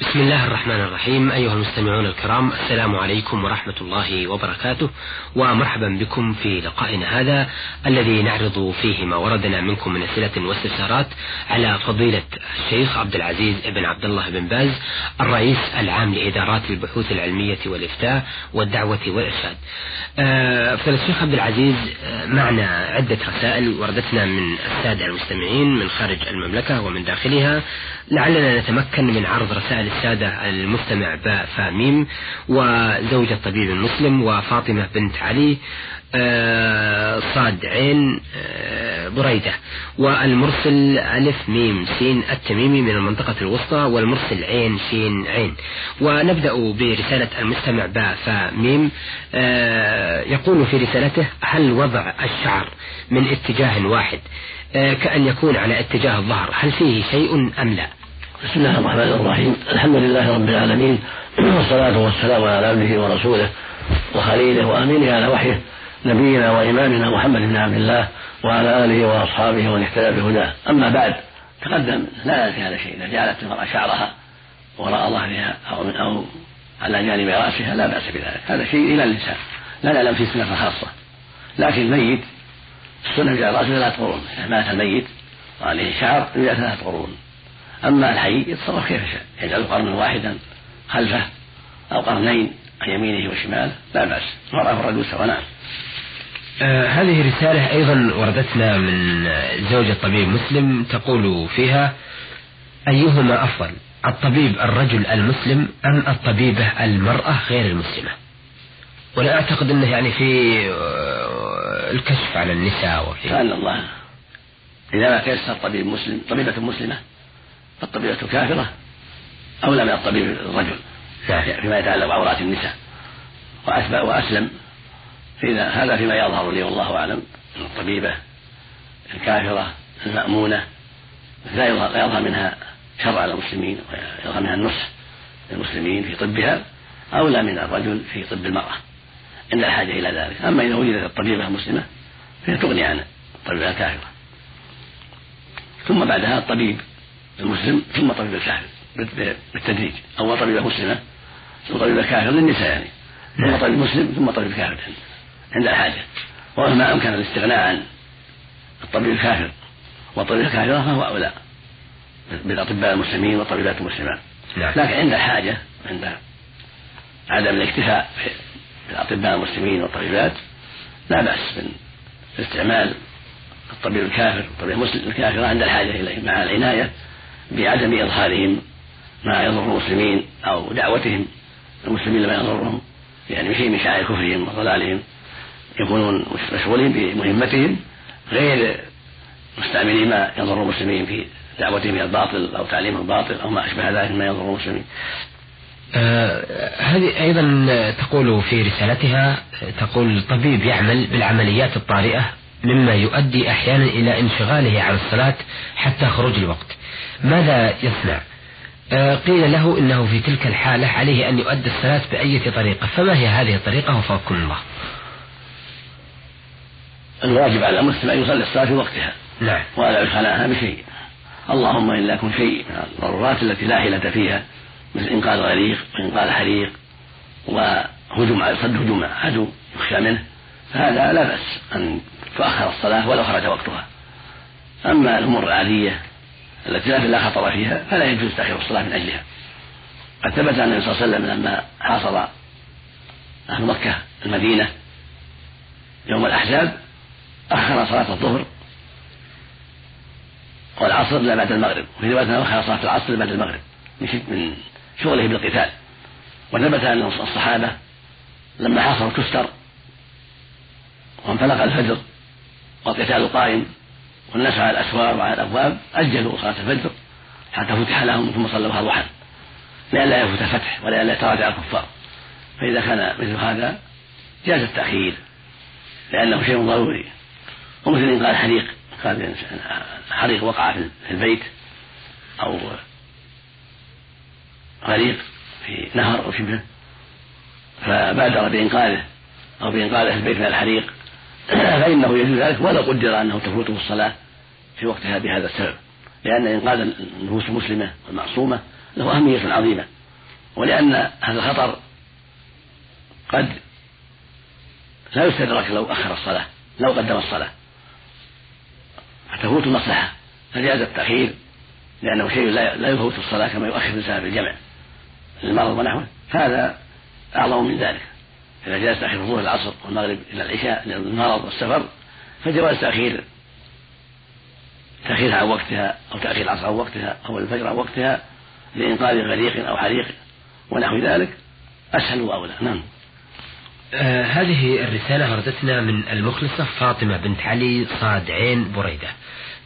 بسم الله الرحمن الرحيم. أيها المستمعون الكرام السلام عليكم ورحمة الله وبركاته ومرحبا بكم في لقائنا هذا الذي نعرض فيه ما وردنا منكم من أسئلة واستفسارات على فضيلة الشيخ عبد العزيز بن عبد الله بن باز الرئيس العام لإدارات البحوث العلمية والإفتاء والدعوة والإرشاد. آه، فضيلة الشيخ عبد العزيز آه، معنا عدة رسائل وردتنا من السادة المستمعين من خارج المملكة ومن داخلها. لعلنا نتمكن من عرض رسائل السادة المستمع باء فاميم وزوج الطبيب المسلم وفاطمة بنت علي آه، صاد عين آه، بريدة. والمرسل ألف ميم سين التميمي من المنطقة الوسطى والمرسل عين شين عين. ونبدأ برسالة المستمع باء فاميم آه، يقول في رسالته هل وضع الشعر من اتجاه واحد؟ كأن يكون على اتجاه الظهر هل فيه شيء أم لا؟ بسم الله الرحمن الرحيم. الحمد لله رب العالمين والصلاة والسلام على عبده ورسوله وخليله وأمينه على وحيه نبينا وإمامنا محمد بن عبد الله وعلى آله وأصحابه ومن اهتدى بهداه. أما بعد تقدم لا في هذا شيء إذا جعلت المرأة شعرها وراء ظهرها أو من أو على جانب رأسها لا بأس بذلك. هذا شيء إلى النساء لا نعلم في سنة خاصة. لكن الميت السنة جعل رأسه ثلاث قرون إذا مات الميت وعليه شعر يجعل ثلاث قرون أما الحي يتصرف كيف شاء يجعل قرنا واحدا خلفه أو قرنين عن يمينه وشماله لا بأس. المرأة والرجل سواء نعم آه هذه رسالة أيضا وردتنا من زوجة طبيب مسلم تقول فيها أيهما أفضل الطبيب الرجل المسلم أم الطبيبة المرأة غير المسلمة؟ ولا أعتقد أنه يعني في آه، الكشف على النساء وفي سأل الله. إذا ما تيسر طبيب مسلم طبيبة مسلمة فالطبيبة كافرة أولى من الطبيب الرجل فيما يتعلق بعورات النساء. وأسلم فإذا هذا فيما يظهر لي والله أعلم الطبيبة الكافرة المأمونة لا يظهر, يظهر منها شر على المسلمين ويظهر منها النصح للمسلمين في طبها أولى من الرجل في طب المرأة. عند الحاجة إلى ذلك. أما إذا وجدت الطبيبة المسلمة فهي تغني عن الطبيبة الكافرة. ثم بعدها الطبيب المسلم ثم طبيب الكافر بالتدريج أول طبيبة مسلمة ثم طبيبة كافر للنساء يعني ثم. طبيب مسلم ثم طبيب كافر عند الحاجة ومهما أمكن الاستغناء عن الطبيب الكافر والطبيب الكافرة فهو أولى بالأطباء المسلمين والطبيبات المسلمات نعم. لكن عند الحاجة عند عدم الاكتفاء بالأطباء المسلمين والطبيبات لا بأس من استعمال الطبيب الكافر والطبيب المسلم الكافر عند الحاجة إليه مع العناية بعدم إظهارهم ما يضر المسلمين أو دعوتهم المسلمين لما يضرهم يعني بشيء من شعائر كفرهم وضلالهم يكونون مشغولين بمهمتهم غير مستعملين ما يضر المسلمين في دعوتهم إلى الباطل أو تعليم الباطل أو ما أشبه ذلك مما يضر المسلمين. آه هذه أيضا تقول في رسالتها تقول الطبيب يعمل بالعمليات الطارئة مما يؤدي أحيانا إلى انشغاله عن الصلاة حتى خروج الوقت. ماذا يصنع؟ آه، قيل له إنه في تلك الحالة عليه أن يؤدي الصلاة بأية طريقة، فما هي هذه الطريقة وفقكم الله؟ الواجب على المسلم أن يصلي الصلاة في وقتها. نعم. ولا يخلعها بشيء. اللهم الا يكون شيء من الضرورات التي لا حيلة فيها مثل إنقاذ غريق وانقاذ حريق وهجوم صد هجوم عدو يخشى منه فهذا لا بأس أن تؤخر الصلاة ولو خرج وقتها. أما الأمور العادية التي لا خطر فيها فلا يجوز تأخير الصلاة من أجلها. قد ثبت أن النبي صلى الله عليه وسلم لما حاصر أهل مكة المدينة يوم الأحزاب أخر صلاة الظهر والعصر إلى بعد المغرب. وفي رواية أخر صلاة العصر بعد المغرب من شغله بالقتال. وثبت أن الصحابة لما حاصروا كستر وانفلق الفجر والقتال قائم والناس على الأسوار وعلى الأبواب أجلوا صلاة الفجر حتى فتح لهم ثم صلوها ضحى لئلا يفوت الفتح ولئلا يتراجع الكفار. فإذا كان مثل هذا جاز التأخير لأنه شيء ضروري. ومثل إن قال حريق قال حريق وقع في البيت أو غريق في نهر أو شبهه فبادر بإنقاذه أو بانقاذ البيت من الحريق. فإنه يجوز ذلك ولو قدر أنه تفوته الصلاة في وقتها بهذا السبب. لأن إنقاذ النفوس المسلمة المعصومة له أهمية عظيمة. ولأن هذا الخطر قد لا يستدرك لو أخر الصلاة لو قدم الصلاة. فتفوت المصلحة. فجاز التأخير لأنه شيء لا يفوت الصلاة كما يؤخر الإنسان في الجمع للمرض ونحوه. هذا أعظم من ذلك. إذا جاز تأخير الظهر العصر والمغرب إلى العشاء للمرض والسفر فجواز تأخير. تأخيرها عن وقتها أو تأخير العصر عن وقتها أو الفجر عن وقتها لإنقاذ غريق أو حريق ونحو ذلك. أسهل وأولى. نعم. آه هذه الرسالة وردتنا من المخلصة فاطمة بنت علي صاد عين بريدة.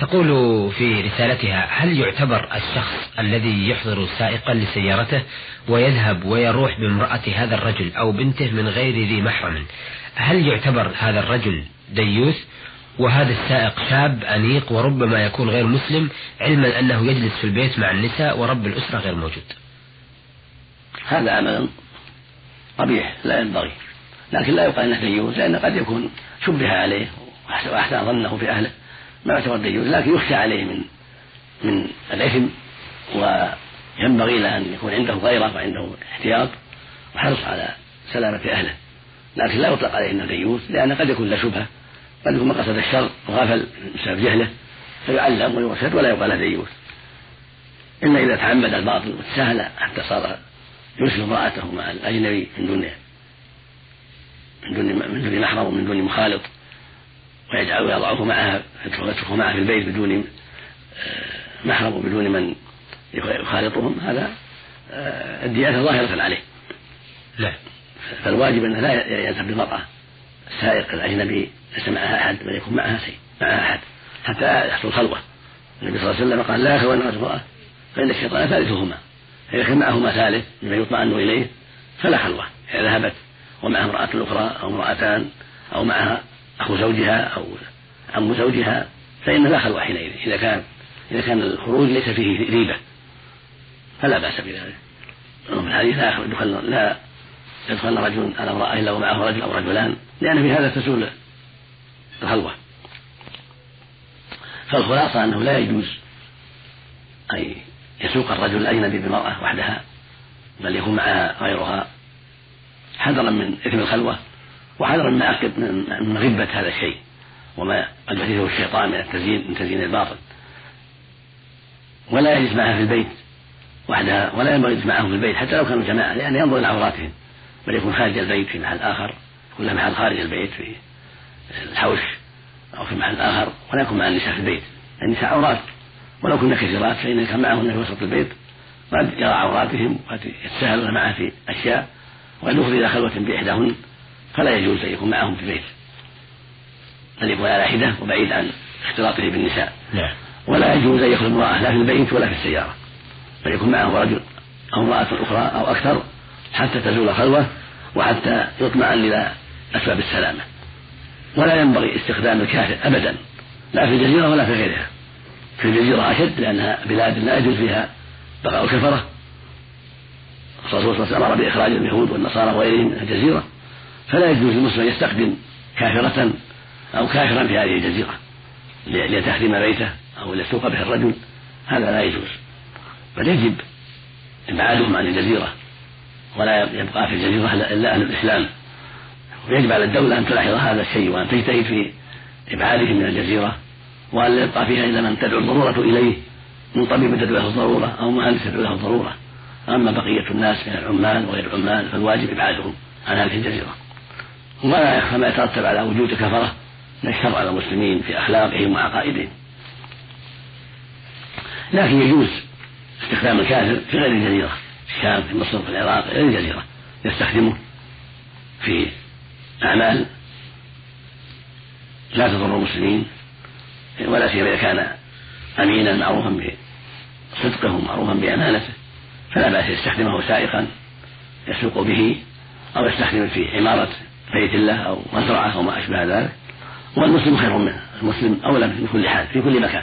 تقول في رسالتها هل يعتبر الشخص الذي يحضر سائقا لسيارته ويذهب ويروح بامرأة هذا الرجل أو بنته من غير ذي محرم؟ هل يعتبر هذا الرجل ديوث؟ وهذا السائق شاب أنيق وربما يكون غير مسلم علما أنه يجلس في البيت مع النساء ورب الأسرة غير موجود. هذا عمل قبيح لا ينبغي لكن لا يقال إنه ديوث لأن قد يكون شبه عليه وأحسن ظنه في أهله. ما يعتبر ديوث لكن يخشى عليه من من الإثم وينبغي له أن يكون عنده غيرة وعنده احتياط وحرص على سلامة أهله. لكن لا يطلق عليه إنه ديوث لأن قد يكون له شبهة قد يكون مقصد الشر وغفل بسبب جهله فيعلم ويرشد ولا يقال ديوث الا إذا تعمد الباطل وتساهل حتى صار يرسل امرأته مع الأجنبي من دون من دون من دون محرم ومن دون مخالط ويجعل ويضعه معها يتركه معها في البيت بدون آه، محرم وبدون من يخالطهم. هذا آه، الديانة ظاهرة عليه. لا. فالواجب أنه لا يذهب بالمرأة السائق الأجنبي ليس معها أحد بل يكون معها شيء معها أحد حتى يحصل خلوة. النبي صلى الله عليه وسلم قال لا يخلون امرأة فإن الشيطان ثالثهما فإذا كان معهما ثالث مما يطمئن إليه فلا خلوة. إذا ذهبت ومعها امرأة أخرى أو امرأتان أو معها أخو زوجها أو عم زوجها فإن لا خلوة حينئذ إذا كان إذا كان الخروج ليس فيه ريبة. فلا بأس بذلك. في الحديث لا يدخل لا يدخل رجل على امرأة إلا ومعه رجل أو رجلان لأن في هذا تزول الخلوة. فالخلاصة أنه لا يجوز أن يسوق الرجل الأجنبي بمرأة وحدها بل يكون معها غيرها. حذرا من إثم الخلوة. وحذرا من من غبة هذا الشيء. وما قد يحدثه الشيطان من التزيين من تزيين الباطل. ولا يجلس معها في البيت وحدها ولا ينبغي يجلس معهم في البيت حتى لو كانوا جماعة لأن ينظر إلى عوراتهم. بل يكون خارج البيت في محل آخر له محل خارج البيت في الحوش أو في محل آخر ولا يكون مع النساء في البيت. النساء عورات. ولو كنا كثيرات فإن كان معهن في وسط البيت قد يرى عوراتهم وقد يتساهلون معه في أشياء وقد يفضي إلى خلوة بإحداهن. فلا يجوز أن يكون معهم في البيت. بل يكون على حدة وبعيد عن اختلاطه بالنساء. نعم ولا يجوز أن يخلو امرأة لا في البيت ولا في السيارة. بل يكون معه رجل أو امرأة أخرى أو أكثر حتى تزول الخلوة وحتى يطمئن إلى أسباب السلامة. ولا ينبغي استخدام الكافر أبدا لا في الجزيرة ولا في غيرها. في الجزيرة أشد لأنها بلاد لا يجوز فيها بقاء الكفرة. الرسول صلى الله عليه وسلم أمر بإخراج اليهود والنصارى وغيرهم من الجزيرة. فلا يجوز للمسلم أن يستخدم كافرة أو كافرا في هذه الجزيرة لتخدم بيته أو ليسوق به الرجل. هذا لا يجوز. بل يجب إبعادهم عن الجزيرة ولا يبقى في الجزيرة إلا أهل الإسلام. ويجب على الدولة أن تلاحظ هذا الشيء وأن تجتهد في إبعادهم من الجزيرة وأن لا يبقى فيها إلا من تدعو الضرورة إليه من طبيب تدعو له الضرورة أو مهندس تدعو له الضرورة. أما بقية الناس من العمال وغير العمال فالواجب إبعادهم عن هذه الجزيرة. ولا يخفى ما يترتب على وجود كفرة من الشر على المسلمين في أخلاقهم وعقائدهم. لكن يجوز استخدام الكافر في غير الجزيرة الشام في مصر في العراق غير الجزيرة يستخدمه في أعمال لا تضر المسلمين ولا سيما إذا كان أمينا معروفا بصدقه معروفا بأمانته. فلا بأس يستخدمه سائقا يسوق به أو يستخدمه في عمارة بيت الله أو مزرعة أو ما أشبه ذلك والمسلم خير منه المسلم أولى في كل حال في كل مكان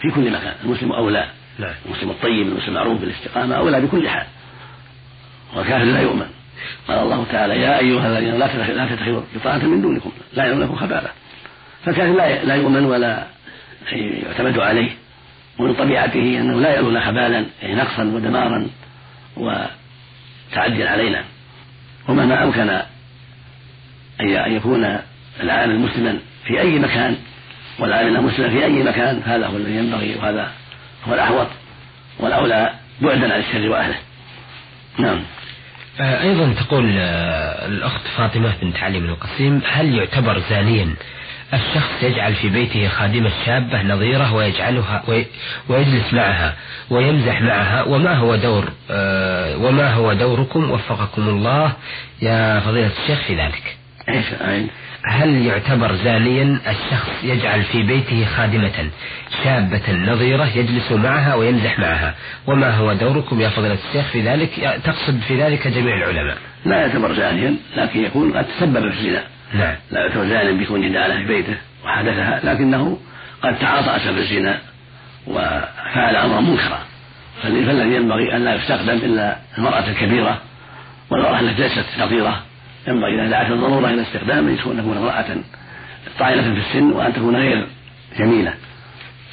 في كل مكان المسلم أولى نعم. المسلم الطيب المسلم المعروف بالاستقامة أولى بكل حال والكافر لا يؤمن. قال الله تعالى يا أيها الذين لا تتخذوا بطانة من دونكم لا يعلمونكم خبالة فالكافر لا لا يؤمن ولا يعتمد عليه ومن طبيعته أنه لا يلون خبالا يعني نقصا ودمارا وتعديا علينا. ومهما أمكن أن يكون العامل مسلما في أي مكان والعامل مسلما في أي مكان هذا هو الذي ينبغي وهذا هو الأحوط والأولى بعدا عن الشر وأهله. نعم. آه، أيضا تقول آه، الأخت فاطمة بنت علي بن القسيم هل يعتبر زانيا الشخص يجعل في بيته خادمة شابة نظيرة ويجعلها ويجلس معها ويمزح معها؟ وما هو دور آه، وما هو دوركم؟ وفقكم الله يا فضيلة الشيخ في ذلك. هل يعتبر زانيا الشخص يجعل في بيته خادمة شابة نظيرة يجلس معها ويمزح معها؟ وما هو دوركم يا فضيلة الشيخ في ذلك؟ تقصد في ذلك جميع العلماء. لا يعتبر زانيا لكن يكون قد تسبب في الزنا نعم. لا يعتبر زانيا بكون جدالة في بيته وحدثها لكنه قد تعاطى أسباب الزنا وفعل أمرا منكرا. فالذي ينبغي أن لا يستخدم إلا المرأة الكبيرة والمرأة التي ليست نظيرة. ينبغي إذا دعت الضرورة إلى استخدامه أن تكون امرأة طائلة في السن وأن تكون غير جميلة.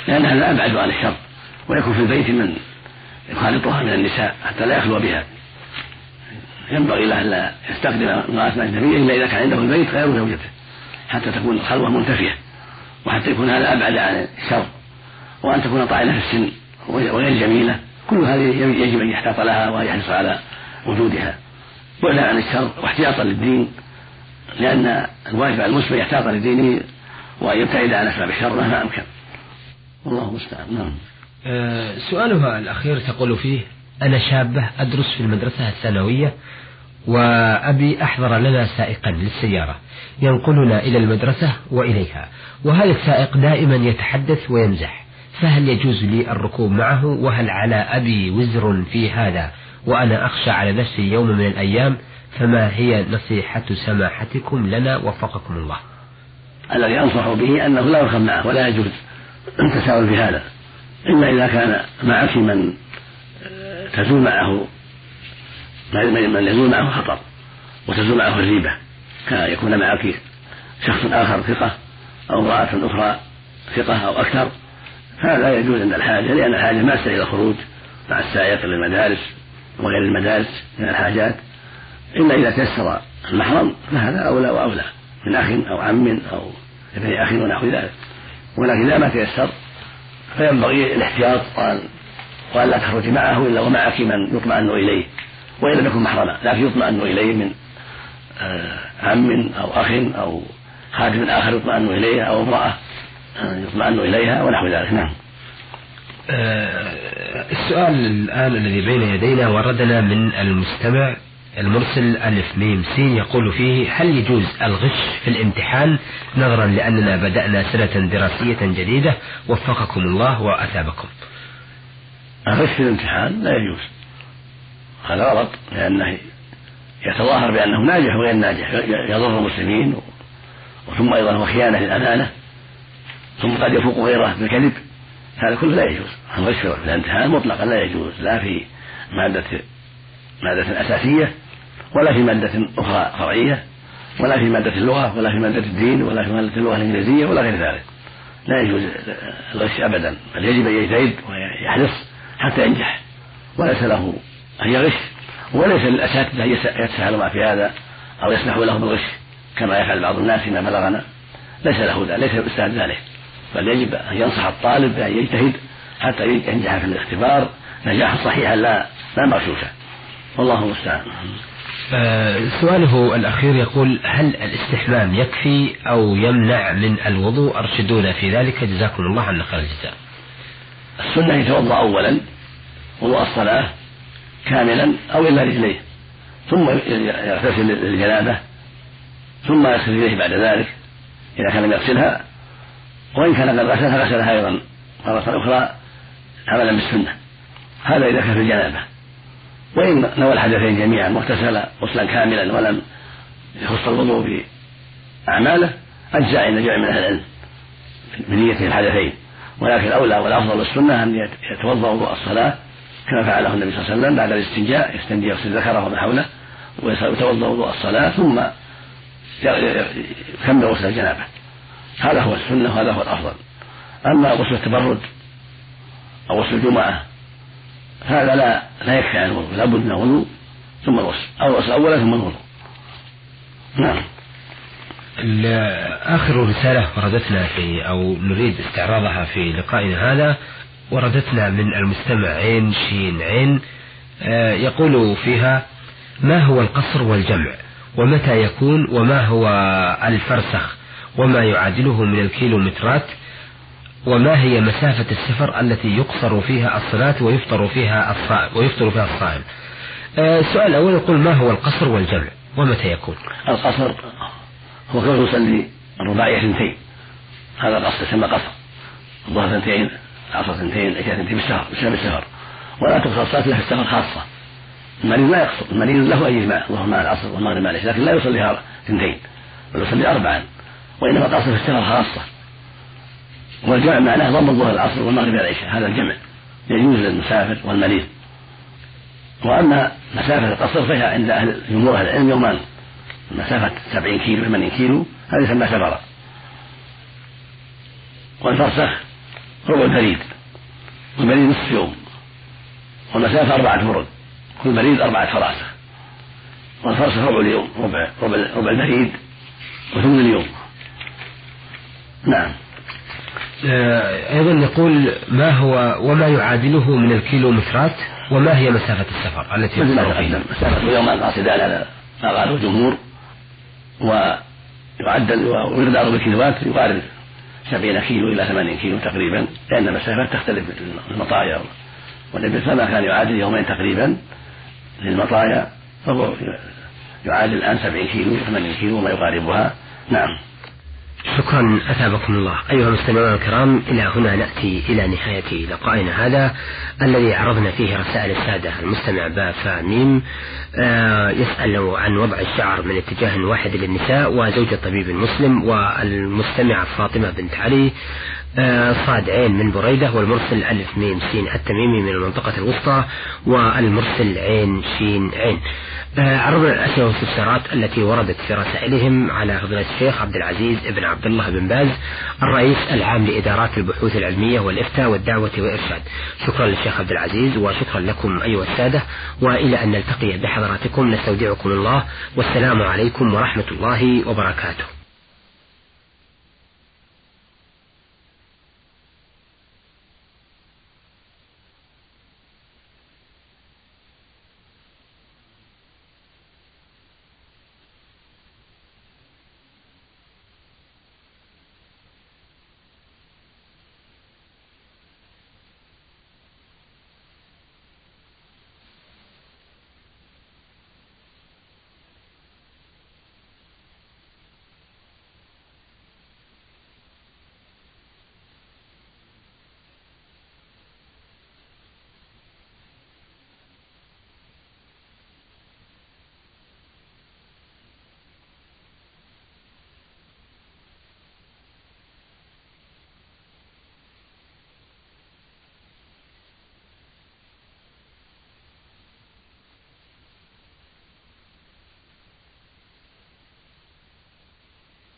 لأن هذا أبعد عن الشر ويكون في البيت من يخالطها من النساء حتى لا يخلو بها. ينبغي له ألا يستخدم امرأة أجنبية إلا إذا كان عنده البيت غير زوجته حتى تكون الخلوة منتفية وحتى يكون هذا أبعد عن الشر. وأن تكون طائلة في السن وغير جميلة كل هذه يجب أن يحتاط لها ويحرص على وجودها. بعدا عن الشر واحتياطا للدين لأن الواجب على المسلم يحتاط لدينه وأن يبتعد عن أسباب الشر مهما أمكن. والله المستعان. نعم. أه سؤالها الأخير تقول فيه أنا شابة أدرس في المدرسة الثانوية وأبي أحضر لنا سائقا للسيارة ينقلنا إلى المدرسة وإليها وهذا السائق دائما يتحدث ويمزح؟ فهل يجوز لي الركوب معه؟ وهل على أبي وزر في هذا؟ وأنا أخشى على نفسي يوم من الأيام فما هي نصيحة سماحتكم لنا وفقكم الله؟ الذي أنصح به أنه لا يركب معه ولا يجوز التساؤل في هذا إلا إذا كان معك من تزول معه من يزول معه خطر وتزول معه الريبة كيكون معك شخص آخر ثقة أو امرأة أخرى ثقة أو أكثر هذا يجوز عند الحاجة لأن الحاجة ما إلى الخروج مع السائق للمدارس وغير المدارس من الحاجات إلا إذا تيسر المحرم فهذا أولى وأولى من أخ أو عم أو ابن أخ ونحو ذلك. ولكن إذا ما تيسر فينبغي الاحتياط وأن لا تخرجي معه إلا ومعك من يطمئن إليه وإن لم يكن محرما لكن يطمئن إليه من آه، عم أو أخ أو خادم آخر يطمئن إليه أو امرأة آه، يطمئن إليها ونحو ذلك. نعم. السؤال الآن الذي بين يدينا وردنا من المستمع المرسل ألف ميم سين يقول فيه هل يجوز الغش في الامتحان؟ نظرا لأننا بدأنا سنة دراسية جديدة. وفقكم الله وأثابكم. الغش في الامتحان لا يجوز. هذا غلط لأنه يتظاهر بأنه ناجح وغير ناجح يضر المسلمين وثم أيضا هو خيانة للأمانة ثم قد يفوق غيره بالكذب. هذا كله لا يجوز. الغش في الامتحان مطلقا لا يجوز لا في مادة مادة أساسية ولا في مادة أخرى فرعية ولا في مادة اللغة ولا في مادة الدين ولا في مادة اللغة الإنجليزية ولا غير ذلك. لا يجوز الغش أبدا بل يجب أن يجتهد ويحرص حتى ينجح. وليس له أن يغش وليس للأساتذة أن يتساهلوا في هذا أو يسمحوا له بالغش كما يفعل بعض الناس فيما بلغنا. ليس له ذلك ليس الأستاذ ذلك. بل يجب أن ينصح الطالب بأن يجتهد حتى ينجح في الاختبار. نجاحا صحيحا لا لا مغشوشا والله المستعان. آه، سؤاله الأخير يقول هل الاستحمام يكفي أو يمنع من الوضوء؟ أرشدونا في ذلك. جزاكم الله عنا خير الجزاء. السنة يتوضأ أولا وضوء الصلاة كاملا أو إلا رجليه ثم يغتسل للجنابة ثم يغسل رجليه بعد ذلك إذا كان لم يغسلها. وإن كان قد غسلها غسلها أيضا مرة أخرى عملا بالسنة. هذا إذا كان في الجنابة. وإن نوى الحدثين جميعا واغتسل غسلا كاملا ولم يخص الوضوء بأعماله أجزاء عند جمع من أهل العلم بنيته الحدثين. ولكن الأولى والأفضل والسنة أن يتوضأ وضوء الصلاة كما فعله النبي صلى الله عليه وسلم بعد الاستنجاء يستنجي يغسل ذكره وما حوله ويتوضأ وضوء الصلاة ثم يكمل غسل الجنابة. هذا هو السنة وهذا هو الأفضل. أما غسل التبرد أو غسل الجمعة هذا لا لا يكفي عن الوضوء لابد من الوضوء ثم الغسل أو الغسل أولا ثم الوضوء. نعم. آخر رسالة وردتنا في أو نريد استعراضها في لقائنا هذا وردتنا من المستمع عين شين عين آه، يقول فيها ما هو القصر والجمع؟ ومتى يكون؟ وما هو الفرسخ؟ وما يعادله من الكيلومترات وما هي مسافة السفر التي يقصر فيها الصلاة ويفطر فيها الصائم ويفطر فيها الصائم. آه، السؤال الأول يقول ما هو القصر والجمع؟ ومتى يكون؟ القصر هو كونه يصلي الرباعية اثنتين؟ هذا القصر يسمى قصر. الظهر اثنتين العصر اثنتين العشاء اثنتين بالسهر بسبب السهر ولا تقصر الصلاة إلا في السفر خاصة. المريض لا يقصر المريض له أن يجمع الظهر مع العصر والمغرب مع العشاء لكن لا يصليها اثنتين بل يصلي أربعا. وإنما قصر في السفر خاصة. والجمع معناه ضم الظهر العصر والمغرب العشاء. هذا الجمع يجوز للمسافر والمريض. وأما مسافة القصر فهي عند أهل جمهور أهل العلم يومان. مسافة 70 كيلو 80 كيلو هذه يسمى سفرا والفرسخ ربع البريد. والبريد نصف يوم. والمسافة أربعة برد كل بريد أربعة فراسخ. والفرسخ ربع اليوم ربع ربع, ربع البريد وثمن اليوم. نعم. آه، أيضا يقول ما هو وما يعادله من الكيلومترات وما هي مسافة السفر التي يقصر فيها؟ مسافة يوم القاصدان على ما قاله الجمهور ويعدل ويقدر بالكيلوات يقارب 70 كيلو إلى 80 كيلو تقريبا لأن المسافات تختلف المطايا والنبي وسلم كان يعادل يومين تقريبا للمطايا فهو يعادل الآن 70 كيلو 80 كيلو وما يقاربها. نعم. شكرا أثابكم الله. أيها المستمعون الكرام إلى هنا نأتي إلى نهاية لقائنا هذا الذي عرضنا فيه رسائل السادة المستمع با ميم. آه يسأل عن وضع الشعر من اتجاه واحد للنساء وزوج الطبيب المسلم والمستمعة فاطمة بنت علي. آه، صاد عين من بريدة والمرسل ألف ميم سين التميمي من المنطقة الوسطى والمرسل عين شين عين. آه، عرضنا الأسئلة والاستفسارات التي وردت في رسائلهم على فضيلة الشيخ عبد العزيز بن عبد الله بن باز الرئيس العام لإدارات البحوث العلمية والإفتاء والدعوة والإرشاد. شكرا للشيخ عبد العزيز وشكرا لكم أيها السادة وإلى أن نلتقي بحضراتكم نستودعكم الله والسلام عليكم ورحمة الله وبركاته.